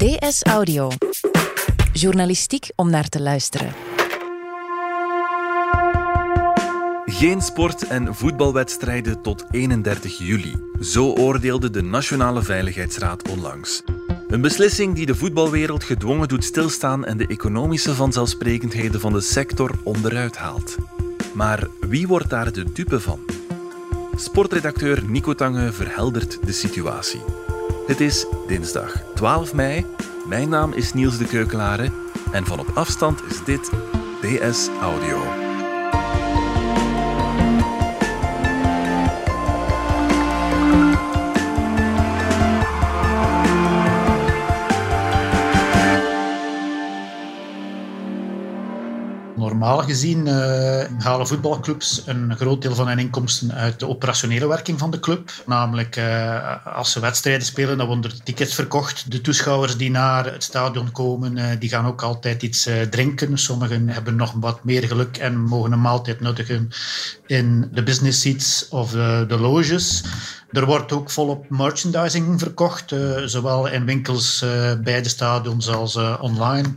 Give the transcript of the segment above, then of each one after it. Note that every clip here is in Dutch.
DS Audio. Journalistiek om naar te luisteren. Geen sport- en voetbalwedstrijden tot 31 juli. Zo oordeelde de Nationale Veiligheidsraad onlangs. Een beslissing die de voetbalwereld gedwongen doet stilstaan en de economische vanzelfsprekendheden van de sector onderuit haalt. Maar wie wordt daar de dupe van? Sportredacteur Nico Tange verheldert de situatie. Het is dinsdag 12 mei. Mijn naam is Niels de Keukelare en van op afstand is dit DS Audio. Normaal gezien uh, halen voetbalclubs een groot deel van hun inkomsten uit de operationele werking van de club. Namelijk, uh, als ze wedstrijden spelen, dan worden er tickets verkocht. De toeschouwers die naar het stadion komen, uh, die gaan ook altijd iets drinken. Sommigen hebben nog wat meer geluk en mogen een maaltijd nuttigen in de business seats of de loges. Er wordt ook volop merchandising verkocht, uh, zowel in winkels uh, bij de stadions als uh, online.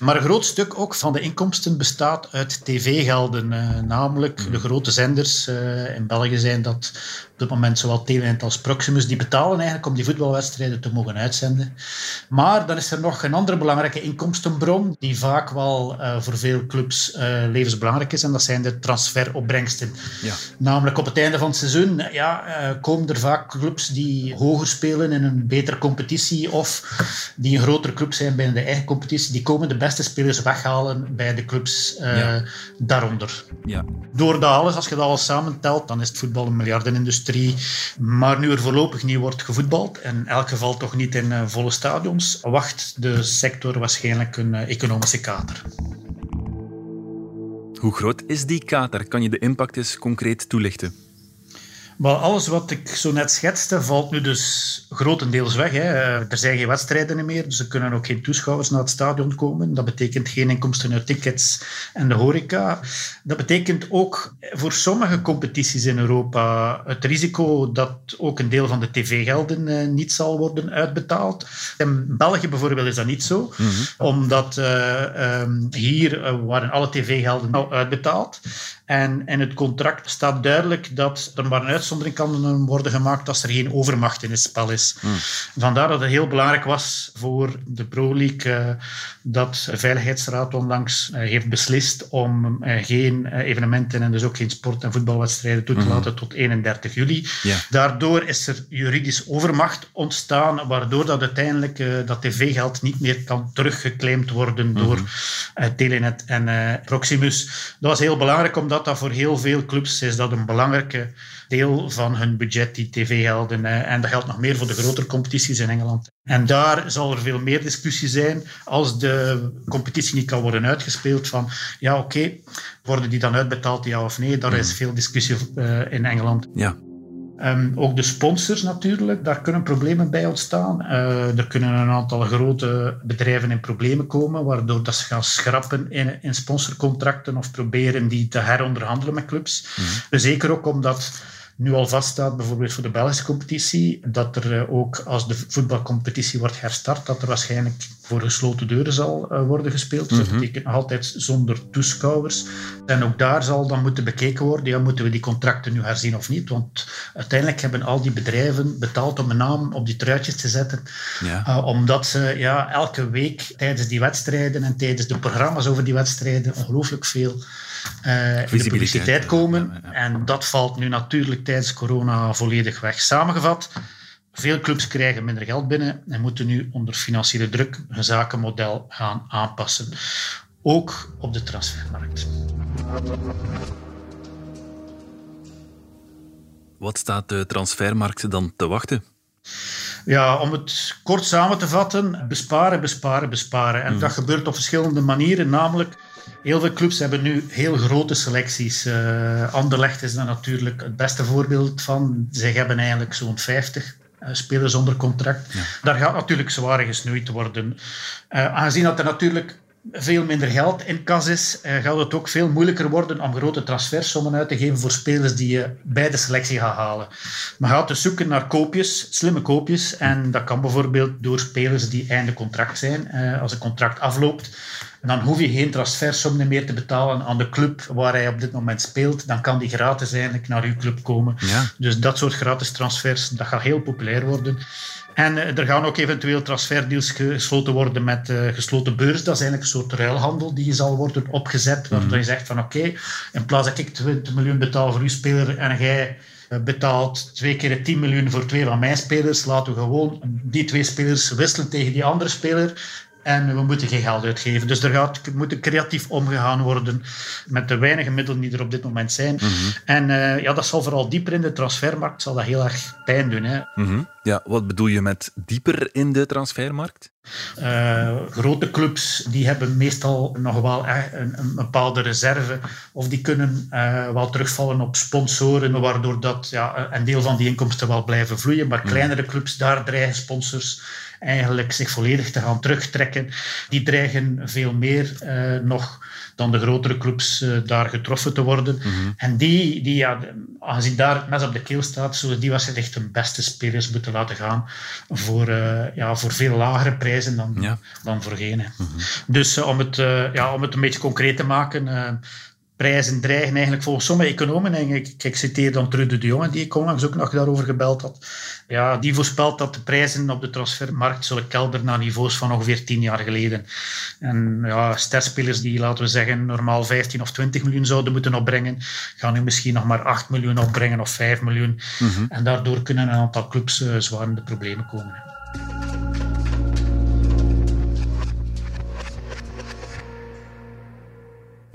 Maar een groot stuk ook van de inkomsten bestaat uit tv-gelden, namelijk de grote zenders. in België zijn dat op dit moment zowel Telenet als Proximus, die betalen eigenlijk om die voetbalwedstrijden te mogen uitzenden. Maar dan is er nog een andere belangrijke inkomstenbron, die vaak wel voor veel clubs levensbelangrijk is, en dat zijn de transferopbrengsten. Ja. Namelijk op het einde van het seizoen ja, komen er vaak clubs die hoger spelen in een betere competitie of die een grotere club zijn binnen de eigen competitie. Die komen de beste spelers weghalen bij de clubs uh, daaronder. Ja. Door dat alles, als je dat alles samentelt, dan is het voetbal een miljardenindustrie. Maar nu er voorlopig niet wordt gevoetbald, en in elk geval toch niet in uh, volle stadions, wacht de sector waarschijnlijk een uh, economische kater. Hoe groot is die kater? Kan je de impact eens concreet toelichten? Maar alles wat ik zo net schetste, valt nu dus grotendeels weg. Hè. Er zijn geen wedstrijden meer, dus er kunnen ook geen toeschouwers naar het stadion komen. Dat betekent geen inkomsten uit tickets en de horeca. Dat betekent ook voor sommige competities in Europa het risico dat ook een deel van de tv-gelden eh, niet zal worden uitbetaald. In België bijvoorbeeld is dat niet zo, mm -hmm. omdat uh, um, hier uh, waren alle tv-gelden al uitbetaald. En in het contract staat duidelijk dat er maar een uitzondering kan worden gemaakt als er geen overmacht in het spel is. Mm. Vandaar dat het heel belangrijk was voor de Pro League uh, dat de Veiligheidsraad onlangs uh, heeft beslist om uh, geen evenementen en dus ook geen sport- en voetbalwedstrijden toe te mm. laten tot 31 juli. Daardoor is er juridisch overmacht ontstaan, waardoor dat uiteindelijk dat tv-geld niet meer kan teruggeclaimd worden mm. door Telenet en Proximus. Dat was heel belangrijk omdat dat voor heel veel clubs is dat een belangrijke deel van hun budget, die tv-gelden. En dat geldt nog meer voor de grotere competities in Engeland. En daar zal er veel meer discussie zijn als de competitie niet kan worden uitgespeeld van ja, oké, okay, worden die dan uitbetaald, ja of nee? Daar is veel discussie uh, in Engeland. Ja. Um, ook de sponsors natuurlijk, daar kunnen problemen bij ontstaan. Uh, er kunnen een aantal grote bedrijven in problemen komen, waardoor dat ze gaan schrappen in, in sponsorcontracten of proberen die te heronderhandelen met clubs. Mm. Zeker ook omdat nu al vaststaat, bijvoorbeeld voor de Belgische competitie, dat er ook als de voetbalcompetitie wordt herstart, dat er waarschijnlijk voor gesloten deuren zal uh, worden gespeeld. Dus dat betekent nog altijd zonder toeschouwers. En ook daar zal dan moeten bekeken worden, ja, moeten we die contracten nu herzien of niet? Want uiteindelijk hebben al die bedrijven betaald om een naam op die truitjes te zetten, ja. uh, omdat ze ja, elke week tijdens die wedstrijden en tijdens de programma's over die wedstrijden ongelooflijk veel uh, in de publiciteit komen. Ja, ja, en dat valt nu natuurlijk tijdens corona volledig weg. Samengevat, veel clubs krijgen minder geld binnen en moeten nu onder financiële druk hun zakenmodel gaan aanpassen. Ook op de transfermarkt. Wat staat de transfermarkt dan te wachten? Ja, om het kort samen te vatten, besparen, besparen, besparen. En mm. dat gebeurt op verschillende manieren, namelijk Heel veel clubs hebben nu heel grote selecties. Uh, Anderlecht is daar natuurlijk het beste voorbeeld van. Zij hebben eigenlijk zo'n 50 uh, spelers onder contract. Ja. Daar gaat natuurlijk zwaar gesnoeid worden. Uh, aangezien dat er natuurlijk veel minder geld in kas is, uh, gaat het ook veel moeilijker worden om grote transfersommen uit te geven voor spelers die je bij de selectie gaat halen. Maar gaat dus zoeken naar koopjes, slimme koopjes. En dat kan bijvoorbeeld door spelers die einde contract zijn. Uh, als een contract afloopt, dan hoef je geen transfersommen meer te betalen aan de club waar hij op dit moment speelt. Dan kan die gratis eigenlijk naar uw club komen. Ja. Dus dat soort gratis transfers, dat gaat heel populair worden. En uh, er gaan ook eventueel transferdeals gesloten worden met uh, gesloten beurs. Dat is eigenlijk een soort ruilhandel die zal worden opgezet. Waar mm je zegt van oké, okay, in plaats dat ik 20 miljoen betaal voor uw speler en jij eh, betaalt twee keer 10 miljoen voor twee van mijn spelers. Laten we gewoon die twee spelers wisselen tegen die andere speler. En we moeten geen geld uitgeven. Dus er gaat, moet creatief omgegaan worden met de weinige middelen die er op dit moment zijn. Mhm. En uh, ja, dat zal vooral dieper in de transfermarkt zal dat heel erg pijn doen. Hè. Mm Ja, wat bedoel je met dieper in de transfermarkt? Uh, grote clubs die hebben meestal nog wel een, een bepaalde reserve of die kunnen uh, wel terugvallen op sponsoren, waardoor dat, ja, een deel van die inkomsten wel blijven vloeien. Maar mhm. kleinere clubs, daar dreigen sponsors eigenlijk zich volledig te gaan terugtrekken. Die dreigen veel meer uh, nog dan de grotere clubs uh, daar getroffen te worden. Mm -hmm. En die, die ja, aangezien daar het mes op de keel staat, zullen die echt hun beste spelers moeten laten gaan voor, uh, ja, voor veel lagere prijzen dan, ja. dan voorheen. Mm -hmm. Dus om, het, ja, om het een beetje concreet te maken prijzen dreigen eigenlijk volgens sommige economen, en ik, ik citeer dan Trude de Jonge, die ik onlangs ook nog daarover gebeld had, ja, die voorspelt dat de prijzen op de transfermarkt zullen kelderen naar niveaus van ongeveer tien jaar geleden. En ja, sterspelers die, laten we zeggen, normaal 15 of 20 miljoen zouden moeten opbrengen, gaan nu misschien nog maar 8 miljoen opbrengen of 5 miljoen. Mm -hmm. En daardoor kunnen een aantal clubs uh, zwaar in de problemen komen.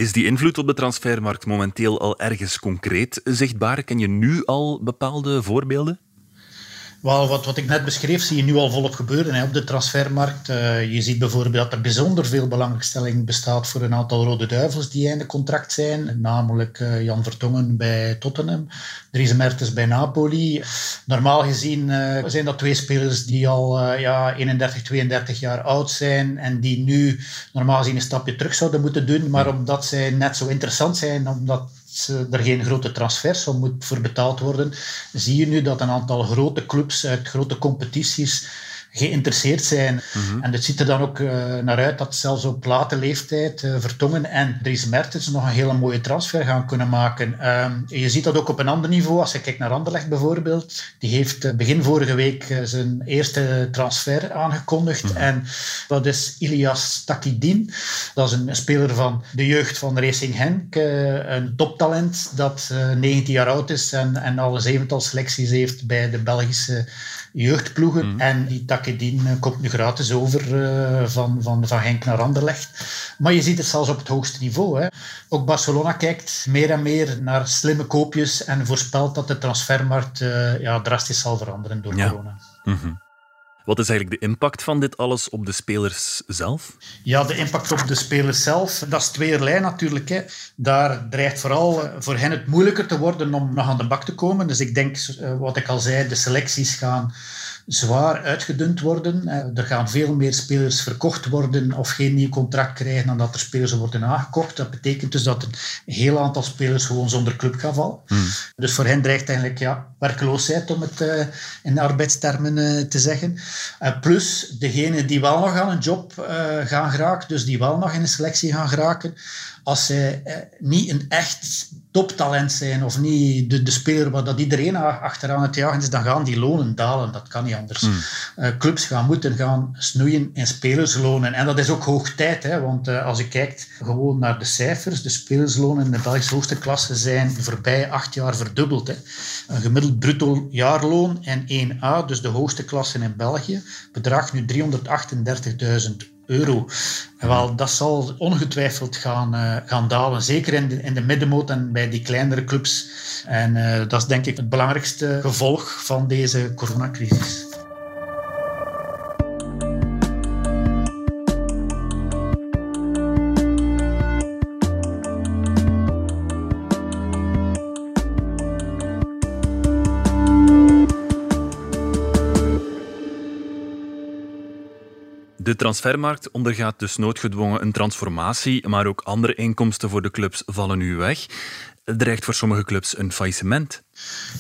Is die invloed op de transfermarkt momenteel al ergens concreet zichtbaar? Ken je nu al bepaalde voorbeelden? Wel, wat, wat ik net beschreef, zie je nu al volop gebeuren hè, op de transfermarkt. Uh, je ziet bijvoorbeeld dat er bijzonder veel belangstelling bestaat voor een aantal Rode Duivels die einde contract zijn. Namelijk uh, Jan Vertongen bij Tottenham, Dries Mertens bij Napoli. Normaal gezien uh, zijn dat twee spelers die al ja, 31, 32 jaar oud zijn en die nu normaal gezien een stapje terug zouden moeten doen. Maar omdat zij net zo interessant zijn, omdat er geen grote transfers om moet voor betaald worden, zie je nu dat een aantal grote clubs uit grote competities geïnteresseerd zijn. Mhm. En het ziet er dan ook uh, naar uit dat zelfs op late leeftijd uh, Vertongen en Dries Mertens nog een hele mooie transfer gaan kunnen maken. Uh, je ziet dat ook op een ander niveau. Als je kijkt naar Anderlecht bijvoorbeeld. Die heeft eh, begin vorige week zijn eerste transfer aangekondigd. Mhm. En dat is Ilias Takidin. Dat is een speler van de jeugd van Racing Henk. een toptalent dat 19 jaar oud is en, en al een zevental selecties heeft bij de Belgische jeugdploegen. Mm. En die Takedin eh, komt nu gratis over uh, van, van, van Henk naar Anderlecht. Maar je ziet het zelfs op het hoogste niveau. Hè. Ook Barcelona kijkt meer en meer naar slimme koopjes en voorspelt dat de transfermarkt uh, ja, drastisch zal veranderen door ja. corona. Mm -hmm. Wat is eigenlijk de impact van dit alles op de spelers zelf? Ja, de impact op de spelers zelf, dat is tweeërlei natuurlijk. Hè. Daar dreigt vooral voor hen het moeilijker te worden om nog aan de bak te komen. Dus ik denk, wat ik al zei, de selecties gaan zwaar uitgedund worden. Er gaan veel meer spelers verkocht worden of geen nieuw contract krijgen dan dat er spelers worden aangekocht. Dat betekent dus dat een heel aantal spelers gewoon zonder club gaan vallen. Hmm. Dus voor hen dreigt eigenlijk ja, werkloosheid, om het uh, in arbeidstermen uh, te zeggen. Uh, plus degenen die wel nog aan een job gaan geraken, dus die wel nog in een selectie gaan geraken, als zij niet een echt toptalent zijn of niet de, de speler waar dat iedereen achteraan het jagen is, dan gaan die lonen dalen. Dat kan niet anders. Mm. Uh, clubs gaan moeten gaan snoeien in spelerslonen. En dat is ook hoog tijd, hè, want uh, als je kijkt gewoon naar de cijfers, de spelerslonen in de Belgische hoogste klasse zijn de voorbije acht jaar verdubbeld. Hè. Een gemiddeld bruto jaarloon in 1A, dus de hoogste klasse in België, bedraagt nu 338.000 euro. En wel, dat zal ongetwijfeld gaan, uh, gaan dalen, zeker in de, in de middenmoot en bij die kleinere clubs. En uh, dat is denk ik het belangrijkste gevolg van deze coronacrisis. De transfermarkt ondergaat dus noodgedwongen een transformatie, maar ook andere inkomsten voor de clubs vallen nu weg. Het dreigt voor sommige clubs een faillissement.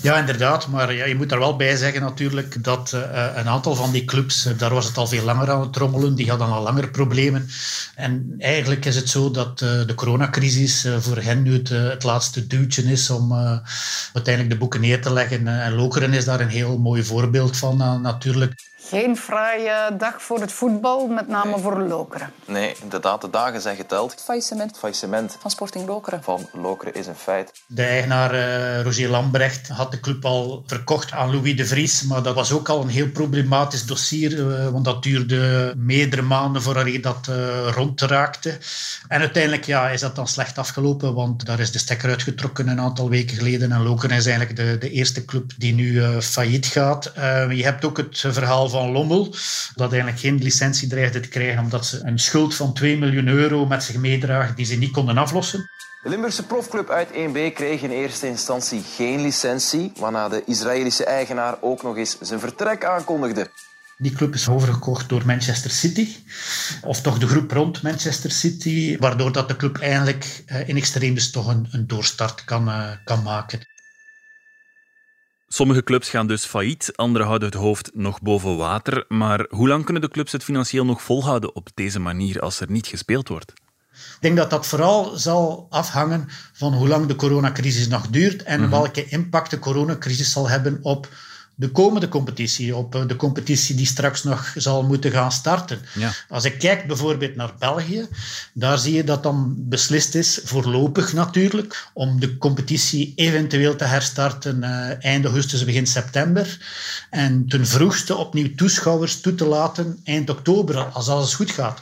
Ja, inderdaad. Maar ja, je moet er wel bij zeggen natuurlijk dat uh, een aantal van die clubs, uh, daar was het al veel langer aan het trommelen, die hadden al langer problemen. En eigenlijk is het zo dat de coronacrisis voor hen nu het, het laatste duwtje is om uiteindelijk de boeken neer te leggen. en Lokeren is daar een heel mooi voorbeeld van natuurlijk. Geen fraaie dag voor het voetbal, met name nee. voor Lokeren. Nee, inderdaad, de dagen zijn geteld. Faillissement. Faillissement. Van Sporting Lokeren. Van Lokeren is een feit. De eigenaar uh, Roger Lambrecht had de club al verkocht aan Louis de Vries, maar dat was ook al een heel problematisch dossier, uh, want dat duurde meerdere maanden voordat dat uh, rondraakte. En uiteindelijk ja, is dat dan slecht afgelopen, want daar is de stekker uitgetrokken een aantal weken geleden en Lokeren is eigenlijk de, de eerste club die nu failliet gaat. je hebt ook het verhaal van Lommel, dat eigenlijk geen licentie dreigde te krijgen omdat ze een schuld van 2 miljoen euro met zich meedragen die ze niet konden aflossen. De Limburgse profclub uit 1B kreeg in eerste instantie geen licentie, waarna de Israëlische eigenaar ook nog eens zijn vertrek aankondigde. Die club is overgekocht door Manchester City, of toch de groep rond Manchester City, waardoor dat de club eigenlijk in extremis toch een, een doorstart kan, uh, kan maken. Sommige clubs gaan dus failliet, andere houden het hoofd nog boven water. Maar hoe lang kunnen de clubs het financieel nog volhouden op deze manier als er niet gespeeld wordt? Ik denk dat dat vooral zal afhangen van hoe lang de coronacrisis nog duurt en mm -hmm. welke impact de coronacrisis zal hebben op de komende competitie, op de competitie die straks nog zal moeten gaan starten. Ja. Als ik kijk bijvoorbeeld naar België, daar zie je dat dan beslist is, voorlopig natuurlijk, om de competitie eventueel te herstarten uh, eind augustus, begin september. En ten vroegste opnieuw toeschouwers toe te laten eind oktober, als alles goed gaat.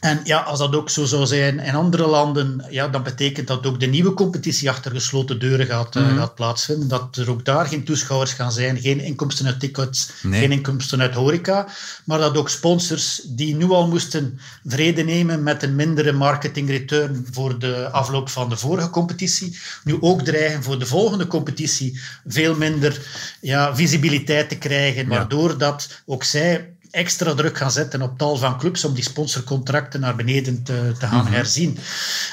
En ja, als dat ook zo zou zijn in andere landen, ja, dan betekent dat ook de nieuwe competitie achter gesloten deuren gaat, mm -hmm. uh, gaat plaatsvinden. Dat er ook daar geen toeschouwers gaan zijn, geen inkomsten uit tickets, nee. geen inkomsten uit horeca, maar dat ook sponsors die nu al moesten vrede nemen met een mindere marketing return voor de afloop van de vorige competitie, nu ook dreigen voor de volgende competitie veel minder ja, visibiliteit te krijgen, waardoor ja. dat ook zij extra druk gaan zetten op tal van clubs om die sponsorcontracten naar beneden te, te gaan mm -hmm. herzien.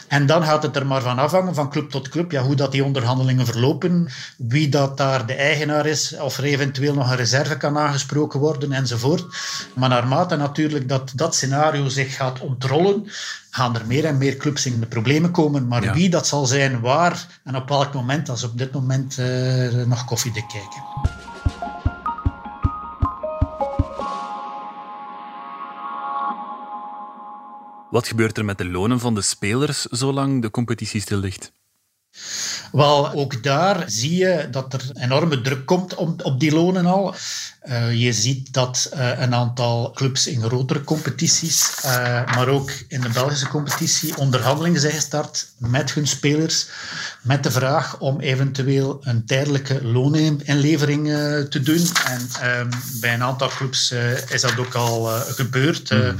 En dan gaat het er maar van afhangen, van club tot club, ja, hoe dat die onderhandelingen verlopen, wie dat daar de eigenaar is, of er eventueel nog een reserve kan aangesproken worden, enzovoort. Maar naarmate natuurlijk dat dat scenario zich gaat ontrollen, gaan er meer en meer clubs in de problemen komen. Maar ja. wie dat zal zijn, waar en op welk moment, dat is op dit moment uh, nog koffiedik kijken. Wat gebeurt er met de lonen van de spelers zolang de competitie stil ligt? Wel, ook daar zie je dat er enorme druk komt op, op die lonen al. Uh, je ziet dat uh, een aantal clubs in grotere competities, uh, maar ook in de Belgische competitie, onderhandelingen zijn gestart met hun spelers met de vraag om eventueel een tijdelijke looninlevering te doen. En ehm, bij een aantal clubs is dat ook al gebeurd. Mm.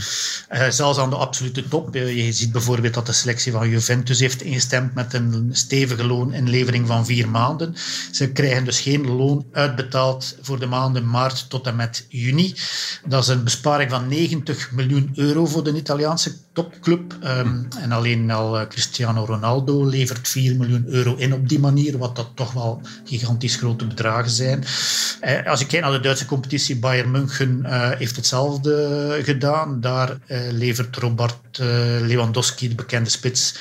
zelfs aan de absolute top. je ziet bijvoorbeeld dat de selectie van Juventus heeft ingestemd met een stevige looninlevering van vier maanden. Ze krijgen dus geen loon uitbetaald voor de maanden maart tot en met juni. Dat is een besparing van 90 miljoen euro voor de Italiaanse topclub. Um, en alleen al uh, Cristiano Ronaldo levert 4 miljoen euro in op die manier, wat dat toch wel gigantisch grote bedragen zijn. Uh, als je kijkt naar de Duitse competitie, Bayern München uh, heeft hetzelfde gedaan. Daar levert Robert Lewandowski, de bekende spits,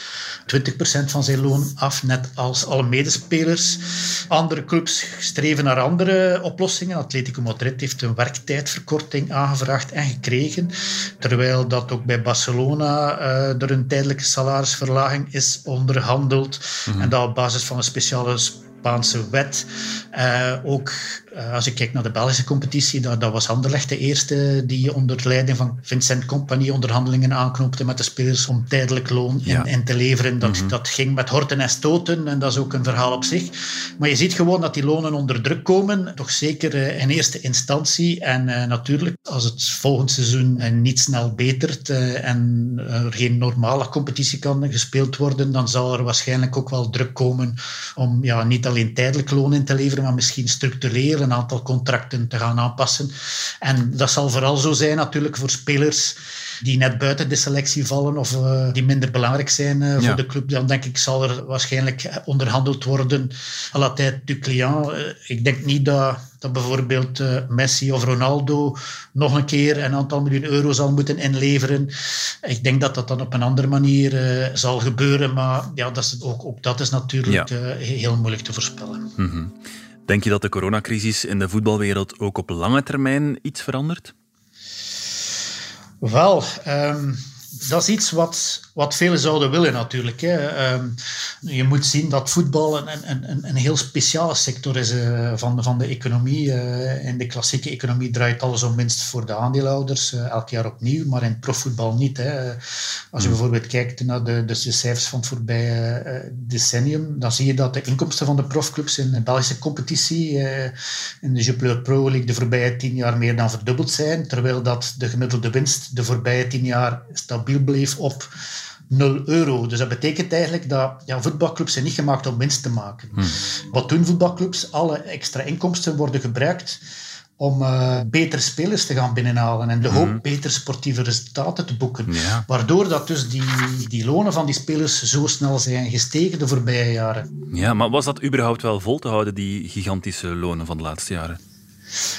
20% van zijn loon af, net als alle medespelers. Andere clubs streven naar andere oplossingen. Atletico Madrid heeft een werktijdverkorting aangevraagd en gekregen, terwijl dat ook bij Barcelona uh, er een tijdelijke salarisverlaging is onderhandeld mm -hmm. en dat op basis van een speciale Spaanse wet. Uh, ook uh, als ik kijk naar de Belgische competitie, dat, dat was Anderlecht de eerste die onder leiding van Vincent Company onderhandelingen aanknoopte met de spelers om tijdelijk loon ja. in, te leveren. Dat, mm-hmm. dat ging met horten en stoten en dat is ook een verhaal op zich. Maar je ziet gewoon dat die lonen onder druk komen, toch zeker uh, in eerste instantie. En natuurlijk, als het volgend seizoen niet snel betert en er geen normale competitie kan gespeeld worden, dan zal er waarschijnlijk ook wel druk komen om ja, niet alleen tijdelijk loon in te leveren, maar misschien structureel een aantal contracten te gaan aanpassen. En dat zal vooral zo zijn natuurlijk voor spelers die net buiten de selectie vallen of uh, die minder belangrijk zijn uh, voor ja. de club, dan denk ik zal er waarschijnlijk onderhandeld worden à la tête du client. Uh, ik denk niet dat, dat bijvoorbeeld Messi of Ronaldo nog een keer een aantal miljoen euro zal moeten inleveren. Ik denk dat dat dan op een andere manier zal gebeuren, maar ja, dat is ook, ook dat is natuurlijk ja. heel moeilijk te voorspellen. Mm -hmm. Denk je dat de coronacrisis in de voetbalwereld ook op lange termijn iets verandert? Wel, um, dat is iets wat, wat velen zouden willen natuurlijk. Hè. Um, je moet zien dat voetbal een, een, een, een heel speciale sector is uh, van, van de economie. Uh, in de klassieke economie draait alles om winst voor de aandeelhouders, uh, elk jaar opnieuw, maar in profvoetbal niet. Hè. Als je hmm. bijvoorbeeld kijkt naar de, de cijfers van het voorbije decennium, dan zie je dat de inkomsten van de profclubs in de Belgische competitie, in de Jupiler Pro League, de voorbije tien jaar meer dan verdubbeld zijn, terwijl dat de gemiddelde winst de voorbije tien jaar stabiel bleef op 0 euro. Dus dat betekent eigenlijk dat ja, voetbalclubs zijn niet gemaakt om winst te maken. Hmm. Wat doen voetbalclubs? Alle extra inkomsten worden gebruikt om uh, betere spelers te gaan binnenhalen en de hoop hmm. beter sportieve resultaten te boeken. Waardoor dat dus die, die lonen van die spelers zo snel zijn gestegen de voorbije jaren. Ja, maar was dat überhaupt wel vol te houden, die gigantische lonen van de laatste jaren?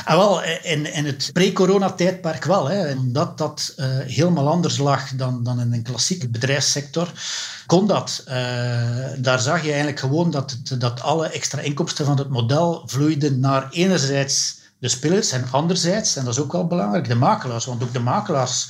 Ah, wel, in, in het pre-corona-tijdperk wel. Hè. Omdat dat uh, helemaal anders lag dan, dan in een klassieke bedrijfssector, kon dat. Uh, daar zag je eigenlijk gewoon dat, dat alle extra inkomsten van het model vloeiden naar enerzijds de spelers en anderzijds, en dat is ook wel belangrijk, de makelaars. Want ook de makelaars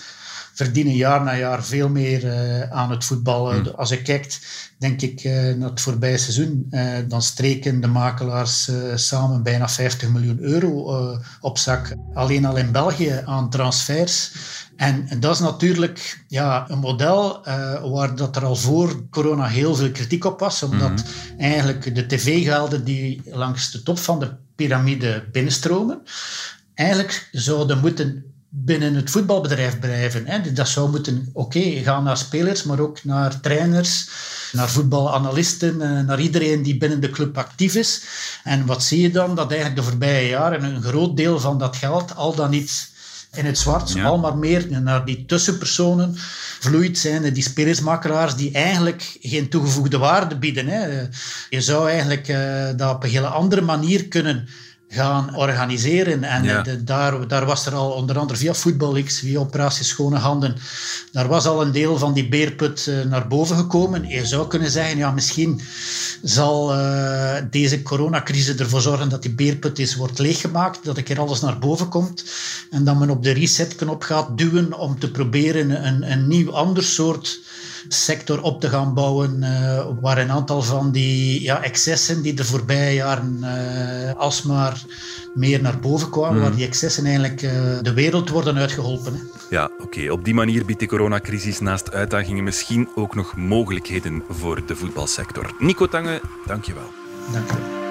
verdienen jaar na jaar veel meer uh, aan het voetbal. Hmm. Als je kijkt, denk ik, uh, naar het voorbije seizoen, uh, dan streken de makelaars samen bijna 50 miljoen euro op zak. Alleen al in België aan transfers. En, en dat is natuurlijk ja, een model waar dat er al voor corona heel veel kritiek op was, omdat hmm. eigenlijk de tv-gelden die langs de top van de piramide binnenstromen, eigenlijk zouden moeten binnen het voetbalbedrijf blijven. Hè. Dat zou moeten, oké, okay, gaan naar spelers, maar ook naar trainers, naar voetbalanalisten, eh, naar iedereen die binnen de club actief is. En wat zie je dan? Dat eigenlijk de voorbije jaren een groot deel van dat geld al dan niet in het zwart, ja. al maar meer naar die tussenpersonen vloeit zijn, die spelersmakelaars die eigenlijk geen toegevoegde waarde bieden. Hè. Je zou eigenlijk uh, dat op een hele andere manier kunnen gaan organiseren. En de, daar, daar was er al onder andere via X, via Operatie Schone Handen, daar was al een deel van die beerput uh, naar boven gekomen. Je zou kunnen zeggen, ja, misschien zal uh, deze coronacrisis ervoor zorgen dat die beerput is, wordt leeggemaakt, dat er keer alles naar boven komt en dat men op de resetknop gaat duwen om te proberen een, een nieuw ander soort sector op te gaan bouwen, uh, waar een aantal van die ja, excessen die de voorbije jaren uh, alsmaar meer naar boven kwamen, waar mhm. die excessen eigenlijk uh, de wereld worden uitgeholpen. Hè. Ja, oké. Op die manier biedt de coronacrisis naast uitdagingen misschien ook nog mogelijkheden voor de voetbalsector. Nico Tange, dankjewel. Dank je.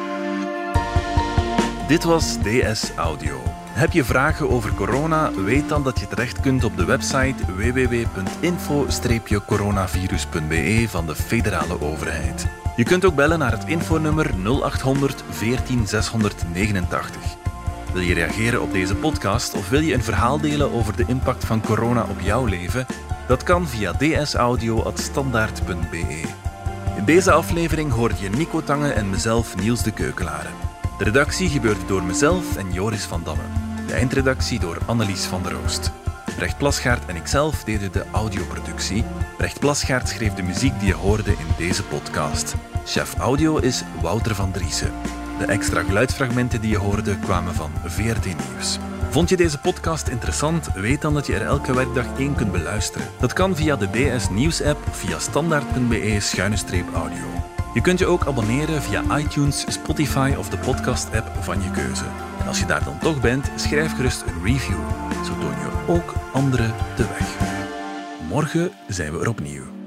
Dit was DS Audio. Heb je vragen over corona? Weet dan dat je terecht kunt op de website www.info-coronavirus.be van de federale overheid. Je kunt ook bellen naar het infonummer 0800 14 689. Wil je reageren op deze podcast of wil je een verhaal delen over de impact van corona op jouw leven? Dat kan via dsaudio.standaard.be. In deze aflevering hoorde je Nico Tange en mezelf Niels de Keukelaren. De redactie gebeurt door mezelf en Joris van Damme. De eindredactie door Annelies van der Oost. Brecht Plasgaard en ikzelf deden de audioproductie. Brecht Plasgaard schreef de muziek die je hoorde in deze podcast. Chef audio is Wouter van Driessen. De extra geluidsfragmenten die je hoorde kwamen van VRT Nieuws. Vond je deze podcast interessant? Weet dan dat je er elke werkdag één kunt beluisteren. Dat kan via de DS Nieuws app of via standaard.be-audio. Je kunt je ook abonneren via iTunes, Spotify of de podcast-app van je keuze. En als je daar dan toch bent, schrijf gerust een review. Zo toon je ook anderen de weg. Morgen zijn we er opnieuw.